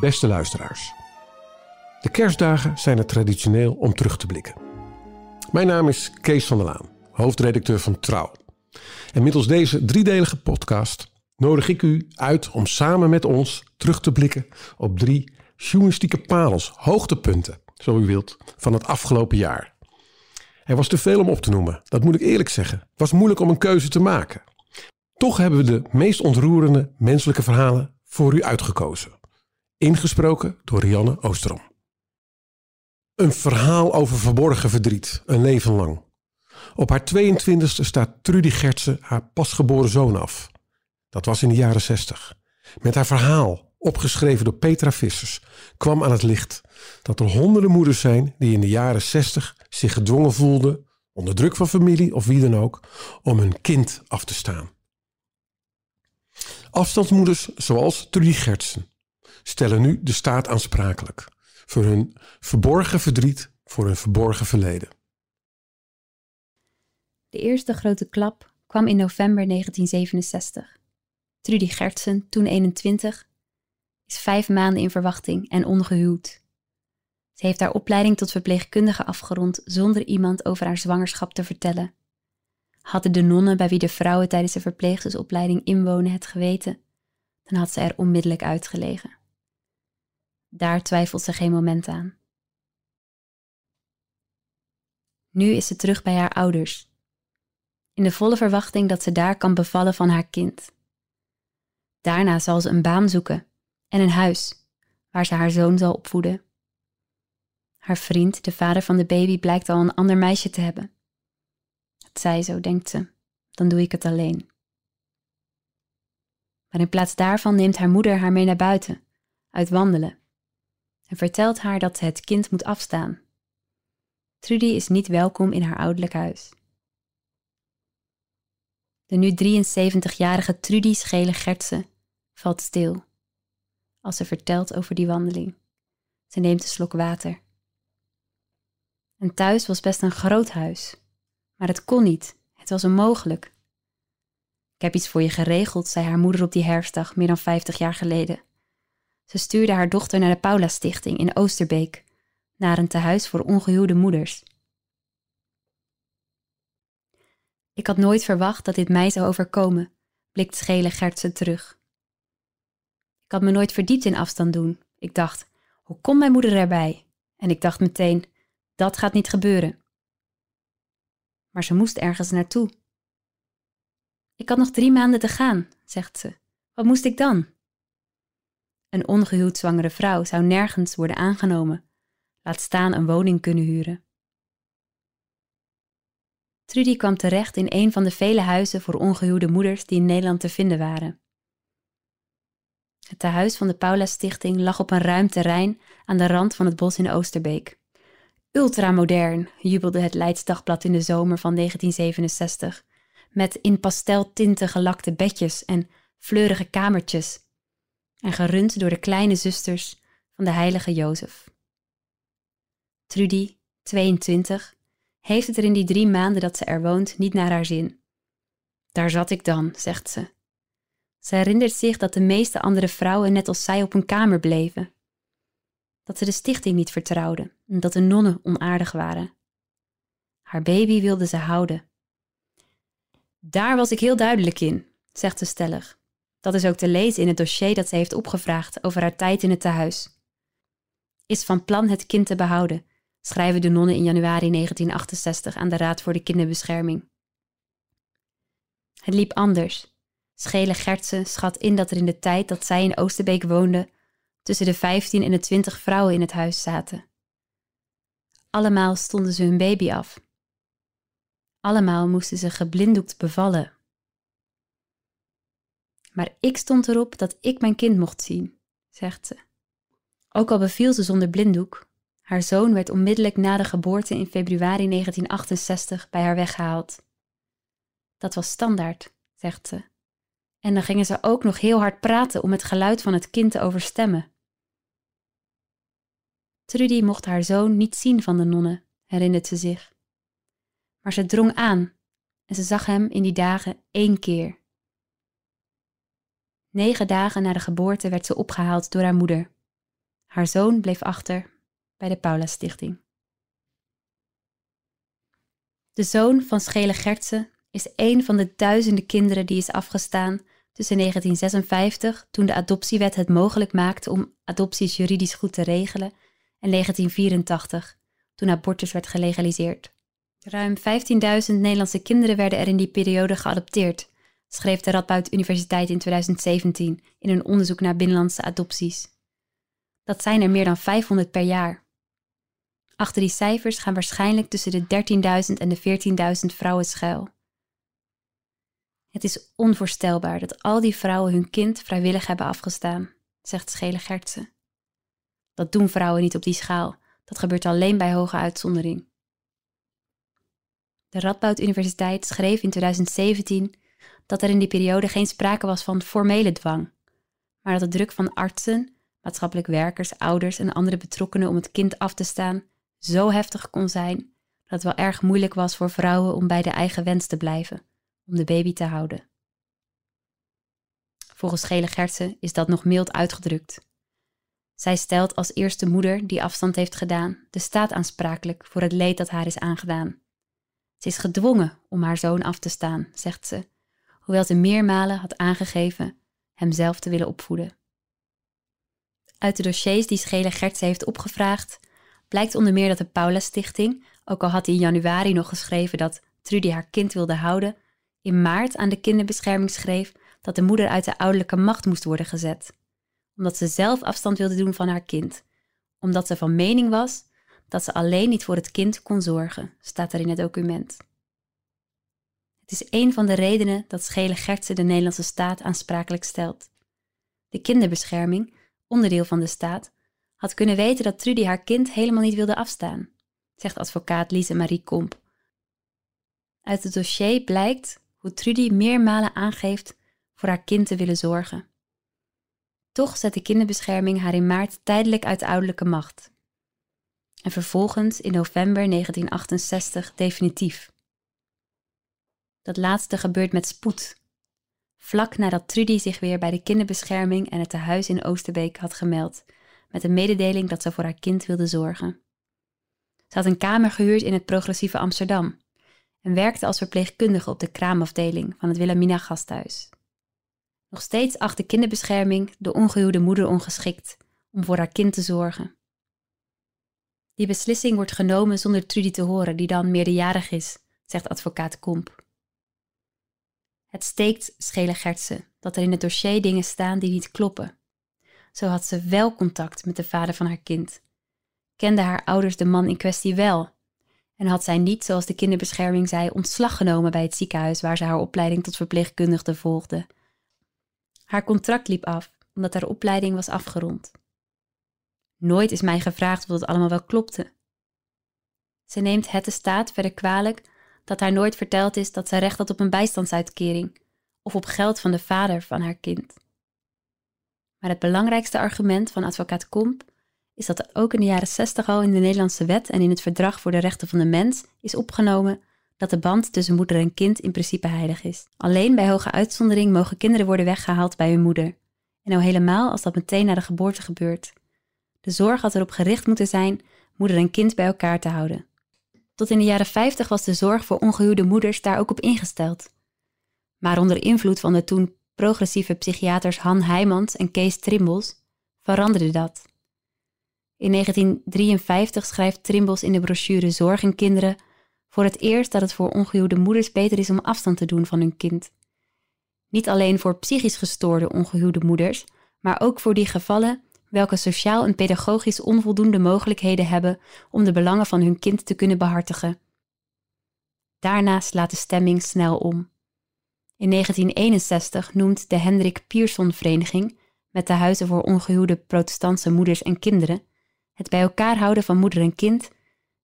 Beste luisteraars. De kerstdagen zijn er traditioneel om terug te blikken. Mijn naam is Kees van der Laan, hoofdredacteur van Trouw. En middels deze driedelige podcast nodig ik u uit om samen met ons terug te blikken op drie journalistieke parels, hoogtepunten, zo u wilt, van het afgelopen jaar. Er was te veel om op te noemen, dat moet ik eerlijk zeggen. Het was moeilijk om een keuze te maken. Toch hebben we de meest ontroerende menselijke verhalen voor u uitgekozen. Ingesproken door Rianne Oosterom. Een verhaal over verborgen verdriet, een leven lang. Op haar 22e staat Trudy Gertsen haar pasgeboren zoon af. Dat was in de jaren 60. Met haar verhaal, opgeschreven door Petra Vissers, kwam aan het licht dat er honderden moeders zijn die in de jaren 60 zich gedwongen voelden, onder druk van familie of wie dan ook, om hun kind af te staan. Afstandsmoeders zoals Trudy Gertsen stellen nu de staat aansprakelijk voor hun verborgen verdriet, voor hun verborgen verleden. De eerste grote klap kwam in november 1967. Trudy Gertsen, toen 21, is vijf maanden in verwachting en ongehuwd. Ze heeft haar opleiding tot verpleegkundige afgerond zonder iemand over haar zwangerschap te vertellen. Hadden de nonnen bij wie de vrouwen tijdens de verpleegstersopleiding inwonen het geweten, dan had ze er onmiddellijk uitgelegen. Daar twijfelt ze geen moment aan. Nu is ze terug bij haar ouders, in de volle verwachting dat ze daar kan bevallen van haar kind. Daarna zal ze een baan zoeken en een huis waar ze haar zoon zal opvoeden. Haar vriend, de vader van de baby, blijkt al een ander meisje te hebben. Het zij zo, denkt ze, dan doe ik het alleen. Maar in plaats daarvan neemt haar moeder haar mee naar buiten, uit wandelen, en vertelt haar dat ze het kind moet afstaan. Trudy is niet welkom in haar ouderlijk huis. De nu 73-jarige Trudy Schele Gertsen valt stil als ze vertelt over die wandeling. Ze neemt een slok water. En thuis was best een groot huis, maar het kon niet. Het was onmogelijk. Ik heb iets voor je geregeld, zei haar moeder op die herfstdag meer dan 50 jaar geleden. Ze stuurde haar dochter naar de Paula Stichting in Oosterbeek, naar een tehuis voor ongehuwde moeders. Ik had nooit verwacht dat dit mij zou overkomen, blikt schele Gertsen terug. Ik had me nooit verdiept in afstand doen. Ik dacht, hoe komt mijn moeder erbij? En ik dacht meteen, dat gaat niet gebeuren. Maar ze moest ergens naartoe. Ik had nog drie maanden te gaan, zegt ze. Wat moest ik dan? Een ongehuwd zwangere vrouw zou nergens worden aangenomen, laat staan een woning kunnen huren. Trudy kwam terecht in een van de vele huizen voor ongehuwde moeders die in Nederland te vinden waren. Het tehuis van de Paula Stichting lag op een ruim terrein aan de rand van het bos in Oosterbeek. Ultramodern, jubelde het Leids Dagblad in de zomer van 1967, met in pasteltinten gelakte bedjes en fleurige kamertjes, en gerund door de kleine zusters van de heilige Jozef. Trudy, 22, heeft het er in die drie maanden dat ze er woont niet naar haar zin. Daar zat ik dan, zegt ze. Ze herinnert zich dat de meeste andere vrouwen net als zij op hun kamer bleven. Dat ze de stichting niet vertrouwden en dat de nonnen onaardig waren. Haar baby wilde ze houden. Daar was ik heel duidelijk in, zegt ze stellig. Dat is ook te lezen in het dossier dat ze heeft opgevraagd over haar tijd in het tehuis. Is van plan het kind te behouden, schrijven de nonnen in januari 1968 aan de Raad voor de Kinderbescherming. Het liep anders. Schele Gertsen schat in dat er in de tijd dat zij in Oosterbeek woonde tussen de 15 en de 20 vrouwen in het huis zaten. Allemaal stonden ze hun baby af. Allemaal moesten ze geblinddoekt bevallen. Maar ik stond erop dat ik mijn kind mocht zien, zegt ze. Ook al beviel ze zonder blinddoek, haar zoon werd onmiddellijk na de geboorte in februari 1968 bij haar weggehaald. Dat was standaard, zegt ze. En dan gingen ze ook nog heel hard praten om het geluid van het kind te overstemmen. Trudy mocht haar zoon niet zien van de nonnen, herinnert ze zich. Maar ze drong aan en ze zag hem in die dagen één keer. Negen dagen na de geboorte werd ze opgehaald door haar moeder. Haar zoon bleef achter bij de Paula Stichting. De zoon van Schele Gertsen is een van de duizenden kinderen die is afgestaan tussen 1956, toen de adoptiewet het mogelijk maakte om adopties juridisch goed te regelen, en 1984, toen abortus werd gelegaliseerd. Ruim 15.000 Nederlandse kinderen werden er in die periode geadopteerd, schreef de Radboud Universiteit in 2017 in een onderzoek naar binnenlandse adopties. Dat zijn er meer dan 500 per jaar. Achter die cijfers gaan waarschijnlijk tussen de 13.000 en de 14.000 vrouwen schuil. Het is onvoorstelbaar dat al die vrouwen hun kind vrijwillig hebben afgestaan, zegt Schele Gertsen. Dat doen vrouwen niet op die schaal, dat gebeurt alleen bij hoge uitzondering. De Radboud Universiteit schreef in 2017 dat er in die periode geen sprake was van formele dwang, maar dat de druk van artsen, maatschappelijk werkers, ouders en andere betrokkenen om het kind af te staan zo heftig kon zijn dat het wel erg moeilijk was voor vrouwen om bij de eigen wens te blijven, om de baby te houden. Volgens Gele Gertsen is dat nog mild uitgedrukt. Zij stelt als eerste moeder die afstand heeft gedaan de staat aansprakelijk voor het leed dat haar is aangedaan. Ze is gedwongen om haar zoon af te staan, zegt ze, hoewel ze meermalen had aangegeven hem zelf te willen opvoeden. Uit de dossiers die Schele Gertsen heeft opgevraagd, blijkt onder meer dat de Paula Stichting, ook al had hij in januari nog geschreven dat Trudy haar kind wilde houden, in maart aan de kinderbescherming schreef dat de moeder uit de ouderlijke macht moest worden gezet, omdat ze zelf afstand wilde doen van haar kind, omdat ze van mening was dat ze alleen niet voor het kind kon zorgen, staat er in het document. Het is een van de redenen dat Schele Gertsen de Nederlandse staat aansprakelijk stelt. De kinderbescherming, onderdeel van de staat, had kunnen weten dat Trudy haar kind helemaal niet wilde afstaan, zegt advocaat Lise Marie Komp. Uit het dossier blijkt hoe Trudy meermalen aangeeft voor haar kind te willen zorgen. Toch zet de kinderbescherming haar in maart tijdelijk uit de ouderlijke macht. En vervolgens in november 1968 definitief. Dat laatste gebeurt met spoed. Vlak nadat Trudy zich weer bij de kinderbescherming en het tehuis in Oosterbeek had gemeld met een mededeling dat ze voor haar kind wilde zorgen. Ze had een kamer gehuurd in het progressieve Amsterdam en werkte als verpleegkundige op de kraamafdeling van het Wilhelmina gasthuis. Nog steeds acht de kinderbescherming de ongehuwde moeder ongeschikt om voor haar kind te zorgen. Die beslissing wordt genomen zonder Trudy te horen, die dan meerderjarig is, zegt advocaat Komp. Het steekt Schele Gertsen dat er in het dossier dingen staan die niet kloppen. Zo had ze wel contact met de vader van haar kind. Kende haar ouders de man in kwestie wel. En had zij niet, zoals de kinderbescherming zei, ontslag genomen bij het ziekenhuis waar ze haar opleiding tot verpleegkundige volgde. Haar contract liep af, omdat haar opleiding was afgerond. Nooit is mij gevraagd of het allemaal wel klopte. Ze neemt het de staat verder kwalijk dat haar nooit verteld is dat ze recht had op een bijstandsuitkering of op geld van de vader van haar kind. Maar het belangrijkste argument van advocaat Komp is dat er ook in de jaren 60 al in de Nederlandse wet en in het Verdrag voor de Rechten van de Mens is opgenomen dat de band tussen moeder en kind in principe heilig is. Alleen bij hoge uitzondering mogen kinderen worden weggehaald bij hun moeder. En nou helemaal als dat meteen na de geboorte gebeurt. De zorg had erop gericht moeten zijn moeder en kind bij elkaar te houden. Tot in de jaren 50 was de zorg voor ongehuwde moeders daar ook op ingesteld. Maar onder invloed van de toen progressieve psychiaters Han Heijmans en Kees Trimbos, veranderde dat. In 1953 schrijft Trimbos in de brochure Zorg en Kinderen voor het eerst dat het voor ongehuwde moeders beter is om afstand te doen van hun kind. Niet alleen voor psychisch gestoorde ongehuwde moeders, maar ook voor die gevallen welke sociaal en pedagogisch onvoldoende mogelijkheden hebben om de belangen van hun kind te kunnen behartigen. Daarna slaat de stemming snel om. In 1961 noemt de Hendrik Pierson Vereniging, met de Huizen voor Ongehuwde Protestantse Moeders en Kinderen, het bij elkaar houden van moeder en kind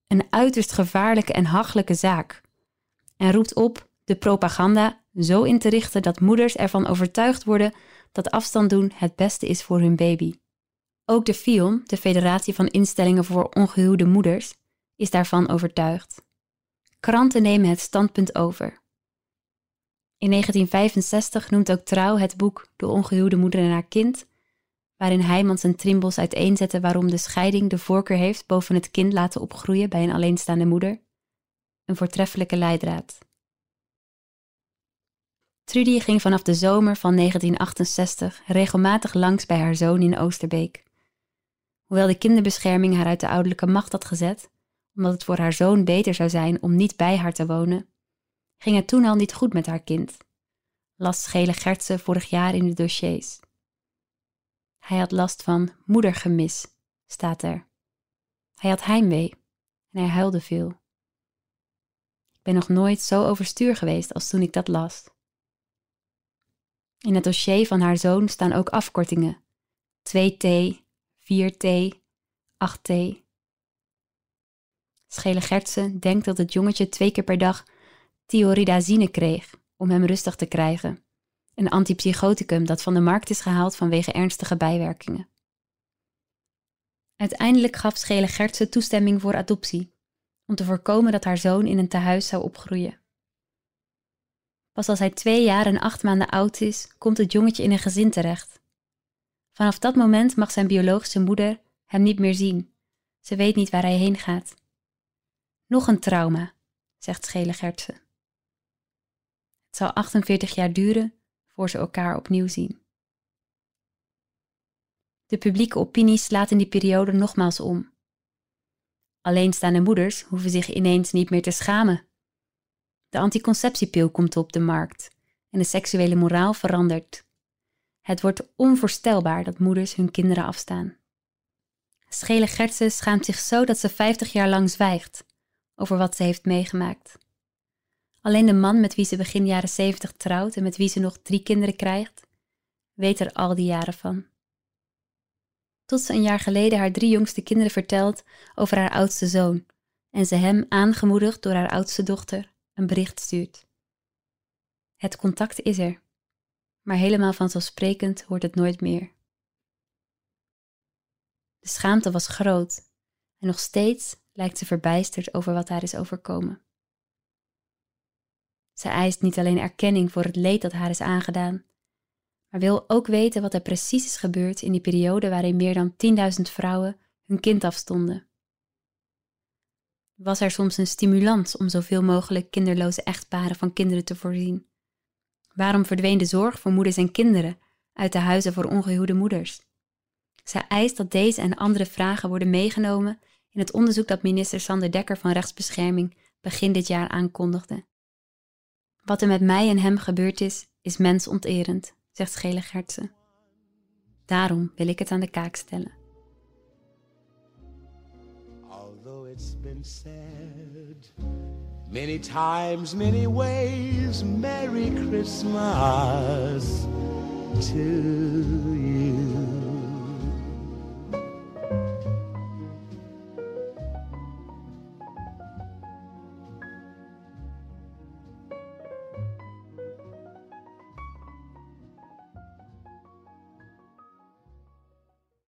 een uiterst gevaarlijke en hachelijke zaak. En roept op de propaganda zo in te richten dat moeders ervan overtuigd worden dat afstand doen het beste is voor hun baby. Ook de FIOM, de Federatie van Instellingen voor Ongehuwde Moeders, is daarvan overtuigd. Kranten nemen het standpunt over. In 1965 noemt ook Trouw het boek De ongehuwde moeder en haar kind, waarin Heijmans en Trimbos uiteenzetten waarom de scheiding de voorkeur heeft boven het kind laten opgroeien bij een alleenstaande moeder. Een voortreffelijke leidraad. Trudy ging vanaf de zomer van 1968 regelmatig langs bij haar zoon in Oosterbeek. Hoewel de kinderbescherming haar uit de ouderlijke macht had gezet, omdat het voor haar zoon beter zou zijn om niet bij haar te wonen, ging het toen al niet goed met haar kind. Las Schele Gertse vorig jaar in de dossiers. Hij had last van moedergemis, staat er. Hij had heimwee en hij huilde veel. Ik ben nog nooit zo overstuur geweest als toen ik dat las. In het dossier van haar zoon staan ook afkortingen: 2T, 4T, 8T. Schele Gertsen denkt dat het jongetje twee keer per dag thioridazine kreeg om hem rustig te krijgen. Een antipsychoticum dat van de markt is gehaald vanwege ernstige bijwerkingen. Uiteindelijk gaf Schele Gertsen toestemming voor adoptie, om te voorkomen dat haar zoon in een tehuis zou opgroeien. Pas als hij twee jaar en acht maanden oud is, komt het jongetje in een gezin terecht. Vanaf dat moment mag zijn biologische moeder hem niet meer zien. Ze weet niet waar hij heen gaat. Nog een trauma, zegt Schele Gertsen. Het zal 48 jaar duren voor ze elkaar opnieuw zien. De publieke opinie slaat in die periode nogmaals om. Alleenstaande moeders hoeven zich ineens niet meer te schamen. De anticonceptiepil komt op de markt en de seksuele moraal verandert. Het wordt onvoorstelbaar dat moeders hun kinderen afstaan. Schele Gertsen schaamt zich zo dat ze 50 jaar lang zwijgt over wat ze heeft meegemaakt. Alleen de man met wie ze begin jaren 70 trouwt en met wie ze nog drie kinderen krijgt, weet er al die jaren van. Tot ze een jaar geleden haar drie jongste kinderen vertelt over haar oudste zoon en ze hem, aangemoedigd door haar oudste dochter, een bericht stuurt. Het contact is er, maar helemaal vanzelfsprekend wordt het nooit meer. De schaamte was groot en nog steeds lijkt ze verbijsterd over wat haar is overkomen. Zij eist niet alleen erkenning voor het leed dat haar is aangedaan, maar wil ook weten wat er precies is gebeurd in die periode waarin meer dan 10.000 vrouwen hun kind afstonden. Was er soms een stimulans om zoveel mogelijk kinderloze echtparen van kinderen te voorzien? Waarom verdween de zorg voor moeders en kinderen uit de huizen voor ongehuwde moeders? Zij eist dat deze en andere vragen worden meegenomen in het onderzoek dat minister Sander Dekker van Rechtsbescherming begin dit jaar aankondigde. Wat er met mij en hem gebeurd is, is mensonterend, zegt Schele Gertsen. Daarom wil ik het aan de kaak stellen. Said many times, many ways, Merry Christmas to you.